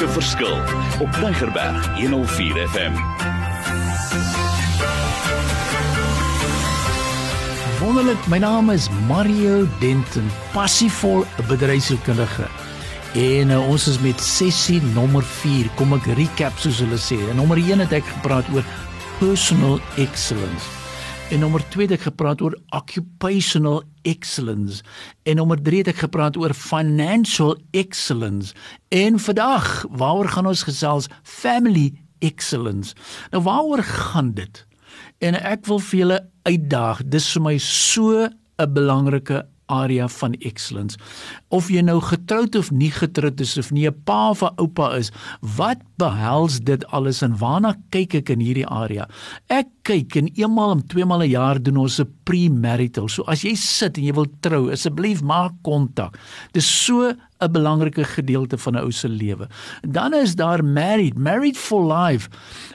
maak 'n verskil op Tigerberg 104 FM. Wonderlik, my naam is Mario Denton, passievol bedryfskundige. En uh, ons is met sessie nommer 4. Kom ek recap soos hulle sê. En nommer 1 het ek gepraat oor personal excellence. En nommer 2 het ek gepraat oor occupational excellence. En nommer 3 het ek gepraat oor financial excellence. En vandag, waaroor gaan ons gesels? Family excellence. Nou waaroor gaan dit? En ek wil vir julle uitdaag. Dis vir my so 'n belangrike area van excellence. Of jy nou getroud of nie getroud is of nie 'n pa of 'n oupa is, wat behels dit alles en waarna kyk ek in hierdie area? Ek kyk en eenmal om tweemal 'n jaar doen ons 'n pre-marital. So as jy sit en jy wil trou, asseblief maak kontak. Dis so 'n belangrike gedeelte van 'n ou se lewe. Dan is daar married, married for life.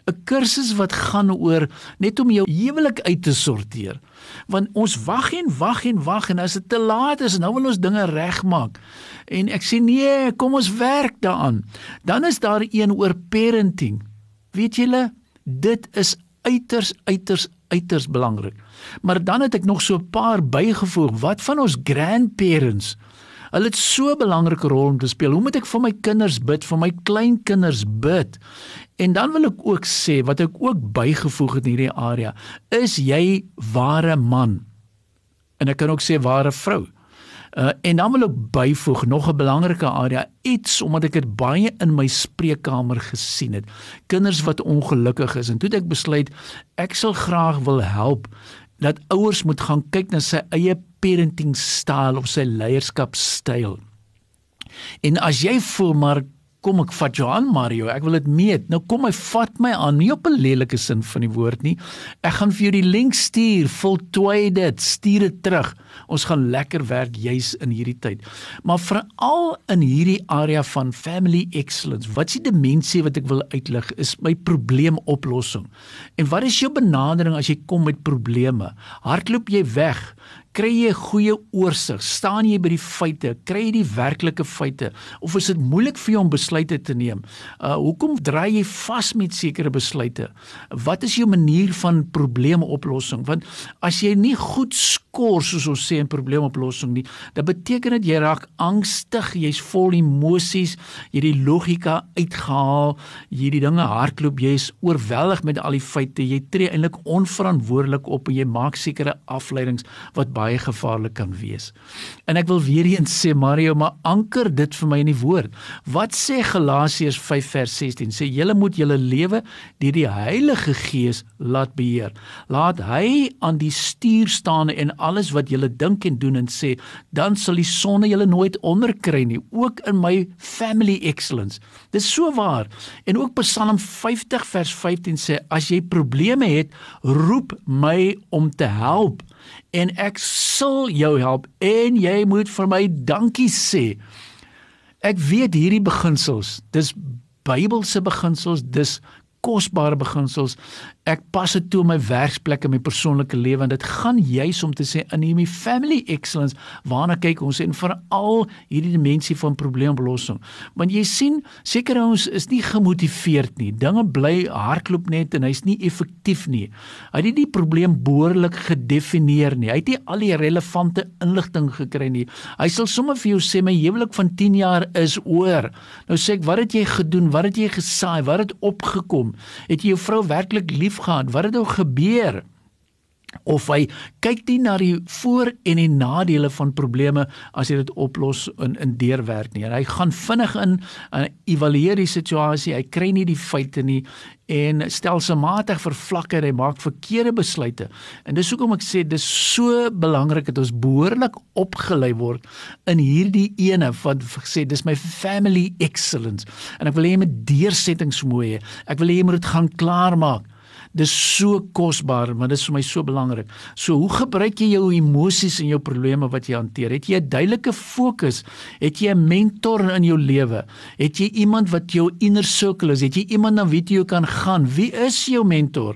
'n Kursus wat gaan oor net om jou huwelik uit te sorteer. Want ons wag en wag en wag en as dit te laat is, nou wil ons dinge regmaak. En ek sê nee, kom ons werk daaraan. Dan is daar een oor parenting. Weet julle, dit is uiters uiters uiters belangrik. Maar dan het ek nog so 'n paar bygevoeg. Wat van ons grandparents? Hulle het so 'n belangrike rol om te speel. Hoe moet ek vir my kinders bid, vir my kleinkinders bid? En dan wil ek ook sê wat ek ook bygevoeg het in hierdie area, is jy ware man? En ek kan ook sê ware vrou. Uh, en dan wil ek byvoeg nog 'n belangrike area iets omdat ek dit baie in my spreekkamer gesien het. Kinders wat ongelukkig is en toe het ek besluit ek sal graag wil help dat ouers moet gaan kyk na sy eie parenting styl of sy leierskapstyl. En as jy voel maar kom ek vat jou aan Mario, ek wil dit meet. Nou kom hy vat my aan, nie op 'n lelike sin van die woord nie. Ek gaan vir jou die link stuur, voltooi dit, stuur dit terug. Ons gaan lekker werk juis in hierdie tyd. Maar veral in hierdie area van family excellence, wat is die dimensie wat ek wil uitlig is my probleemoplossing. En wat is jou benadering as jy kom met probleme? Hardloop jy weg? Kry jy 'n goeie oorsig? Staan jy by die feite? Kry jy die werklike feite? Of is dit moeilik vir jou om besluite te neem? Uh hoekom draai jy vas met sekere besluite? Wat is jou manier van probleemoplossing? Want as jy nie goed skor soos ons sê in probleemoplossing nie, dan beteken dit jy raak angstig, jy's vol emosies, jy het die logika uitgehaal, jy die dinge hardloop, jy's oorweldig met al die feite, jy tree eintlik onverantwoordelik op en jy maak sekere afleidings wat baie gevaarlik kan wees. En ek wil weer eens sê Mario, maar anker dit vir my in die woord. Wat sê Galasiërs 5 vers 16? Sê julle moet julle lewe deur die Heilige Gees laat beheer. Laat hy aan die stuur staan en alles wat julle dink en doen en sê, dan sal die sonne julle nooit onderkry nie, ook in my family excellence. Dis so waar. En ook Psalm 50 vers 15 sê as jy probleme het, roep my om te help en ek sal jou help en jy moet vir my dankie sê. Ek weet hierdie beginsels, dis Bybelse beginsels, dis kosbare beginsels. Ek pas dit toe in my werksplek en my persoonlike lewe en dit gaan juis om te sê in hierdie family excellence. Waarna kyk ons en veral hierdie dimensie van probleemoplossing. Want jy sien seker ons is nie gemotiveerd nie. Dinge bly hardloop net en hy's nie effektief nie. Hy het nie die probleem behoorlik gedefinieer nie. Hy het nie al die relevante inligting gekry nie. Hy sal sommer vir jou sê my huwelik van 10 jaar is oor. Nou sê ek wat het jy gedoen? Wat het jy gesaai? Wat het opgekom het jy jou vrou werklik lief gehad, wat het nou gebeur? Of hy kyk nie na die voor en die nadele van probleme as jy dit oplos in in deurwerk nie. Hy gaan vinnig in en evalueer die situasie. Hy kry nie die feite nie en stelselmatig vervlak hy maak verkeerde besluite. En dis hoekom ek sê dis so belangrik dat ons behoorlik opgelei word in hierdie ene wat sê dis my family excellence. En ek wil hê jy moet deursettingsvermoë hê. Ek wil hê jy moet dit gaan klaarmaak. Dis so kosbaar, maar dit is vir my so belangrik. So hoe gebruik jy jou emosies en jou probleme wat jy hanteer? Het jy 'n duidelike fokus? Het jy 'n mentor in jou lewe? Het jy iemand wat jou inner circle is? Het jy iemand na wie jy kan gaan? Wie is jou mentor?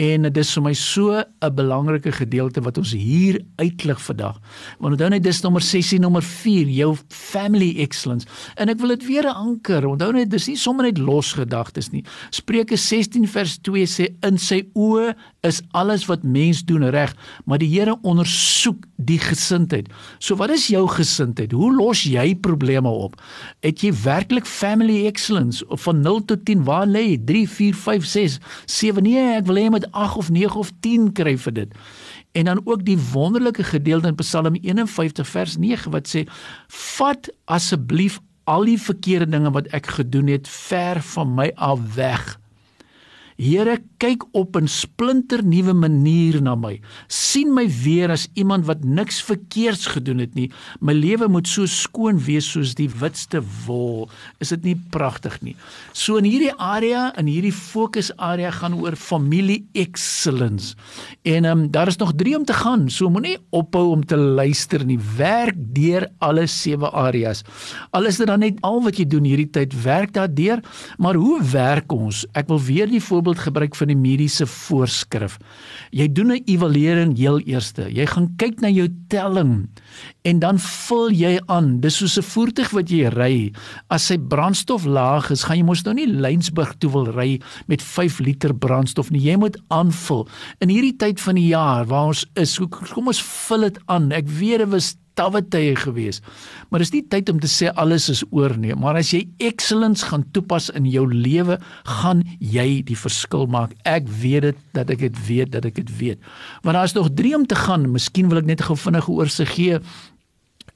En dit is vir my so 'n belangrike gedeelte wat ons hier uitlig vandag. Want onthou net dis nommer 6 en nommer 4, jou family excellence. En ek wil dit weer anker. Onthou net dis nie sommer net los gedagtes nie. Spreuke 16 vers 2 sê in sy oë is alles wat mens doen reg, maar die Here ondersoek die gesindheid. So wat is jou gesindheid? Hoe los jy probleme op? Het jy werklik family excellence of van 0 tot 10 waar lê jy? 3 4 5 6 7 nee, ek wil hê met 8 of 9 of 10 kry vir dit. En dan ook die wonderlike gedeelte in Psalm 51 vers 9 wat sê: "Vat asseblief al die verkeerde dinge wat ek gedoen het ver van my af weg." Here, kyk op 'n splinter nuwe manier na my. sien my weer as iemand wat niks verkeerds gedoen het nie. My lewe moet so skoon wees soos die witste wol. Is dit nie pragtig nie? So in hierdie area, in hierdie fokusarea gaan oor familie excellence. En ehm um, daar is nog 3 om te gaan. So moenie ophou om te luister nie. Werk deur alle sewe areas. Al is dit dan net al wat jy doen hierdie tyd, werk daardeur. Maar hoe werk ons? Ek wil weer die voorbeeld voorbeeld gebruik van die mediese voorskrif. Jy doen 'n evaluering heel eerste. Jy gaan kyk na jou telling en dan vul jy aan. Dis soos 'n voertuig wat jy ry. As sy brandstof laag is, gaan jy mos nou nie Lensburg toe wil ry met 5 liter brandstof nie. Jy moet aanvul. In hierdie tyd van die jaar waar ons is, kom ons vul dit aan. Ek weet dit was tawwe tye gewees. Maar dis nie tyd om te sê alles is oor nie, maar as jy excellence gaan toepas in jou lewe, gaan jy die verskil maak. Ek weet dit dat ek dit weet dat ek dit weet. Want daar's nog 3 om te gaan. Miskien wil ek net gou vinnige oorsig gee.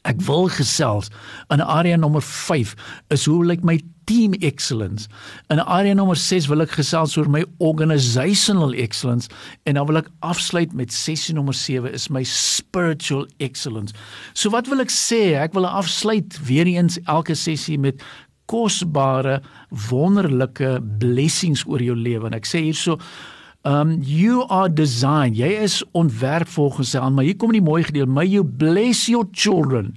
Ek wil gesels in area nommer 5 is hoe lyk my team excellence. In area nommer 6 wil ek gesels oor my organizational excellence en dan wil ek afsluit met sessie nommer 7 is my spiritual excellence. So wat wil ek sê? Ek wil afsluit weer eens elke sessie met kosbare wonderlike blessings oor jou lewe en ek sê hierso Um you are designed. Jy is ontwerp volgens sy aan, maar hier kom die mooi gedeelte. May you bless your children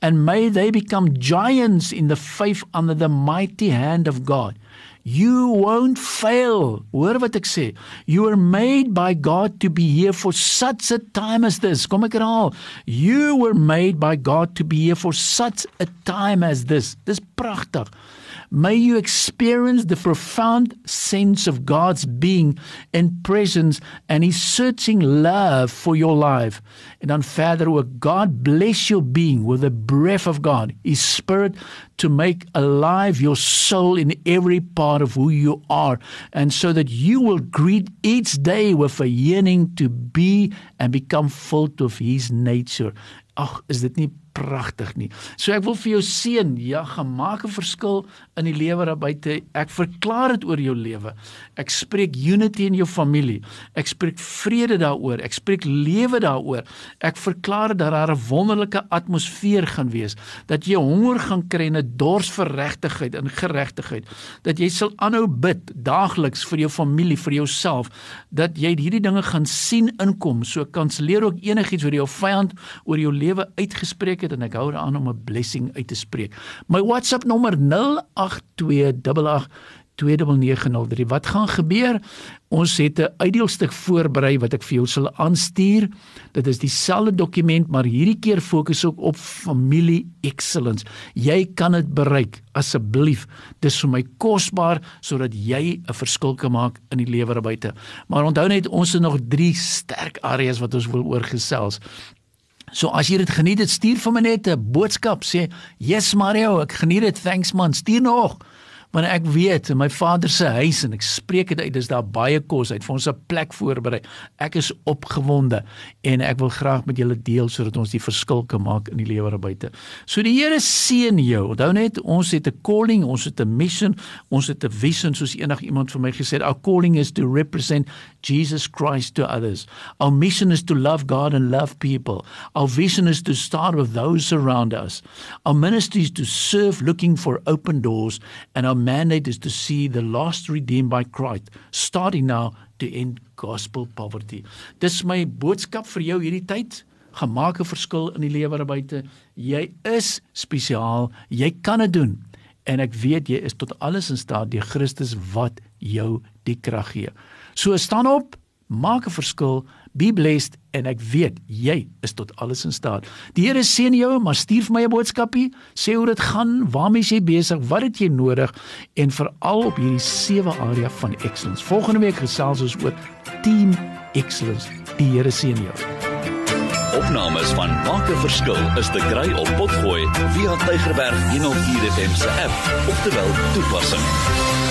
and may they become giants in the faith under the mighty hand of God. You won't fail. Hoor wat ek sê. You are made by God to be here for such a time as this. Kom ek herhaal. You were made by God to be here for such a time as this. Dis pragtig. May you experience the profound sense of God's being and presence and his searching love for your life. And dan verder ook God bless your being with the breath of God, his spirit to make alive your soul in every part of who you are and so that you will greet each day with a yearning to be and become full of his nature. Ag, is dit nie pragtig nie. So ek wil vir jou seën, ja, gaan maak 'n verskil in die lewe daar buite. Ek verklaar dit oor jou lewe. Ek spreek unity in jou familie. Ek spreek vrede daaroor. Ek spreek lewe daaroor. Ek verklaar dat daar 'n wonderlike atmosfeer gaan wees, dat jy honger gaan kry en 'n dors vir regtigheid en geregtigheid, dat jy sal aanhou bid daagliks vir jou familie, vir jouself, dat jy hierdie dinge gaan sien inkom. So kanselleer ook enigiets wat jou vyand oor jou lewe uitgespreek het en ek hou daaraan om 'n blessing uit te spreek. My WhatsApp nommer 0828829903. Wat gaan gebeur? Ons het 'n uitdeelstuk voorberei wat ek vir jou sal aanstuur. Dit is dieselfde dokument, maar hierdie keer fokus ook op familie excellence. Jy kan dit bereik asseblief. Dis vir my kosbaar sodat jy 'n verskil kan maak in die lewe daar buite. Maar onthou net ons het nog 3 sterk areas wat ons wil oorgesels. So as jy dit geniet het, stuur vir my net 'n boodskap sê, "Yes Mario, ek geniet dit. Thanks man. Stuur nog." Want ek weet in my vader se huis en ek spreek dit uit dis daar baie kos uit. Vir ons 'n plek voorberei. Ek is opgewonde en ek wil graag met julle deel sodat ons die verskil kan maak in die lewe daar buite. So die Here seën jou. Onthou net ons het 'n calling ons het 'n mission ons het 'n vision soos enig iemand vir my gesê het our calling is to represent Jesus Christ to others. Our mission is to love God and love people. Our vision is to start with those around us. Our ministry is to serve looking for open doors and our mandate is to see the lost redeemed by Christ, starting now to end gospel poverty. Dis my boodskap vir jou hierdie tyd. Gemaak 'n verskil in die lewe daar buite. Jy is spesiaal. Jy kan dit doen. En ek weet jy is tot alles in staat deur Christus wat jou die krag gee. So staan op, maak 'n verskil, be blessed en ek weet jy is tot alles in staat. Die Here seën jou, maar stuur vir my 'n boodskapie, sê hoe dit gaan, waarmee jy besig, wat het jy nodig en veral op hierdie sewe area van excellence. Volgende week gesels ons oor team excellence. Die Here seën jou. Opnames van Maak 'n Verskil is te kry op Potgooi via Tigerberg 104 FM se app of te wel toepassing.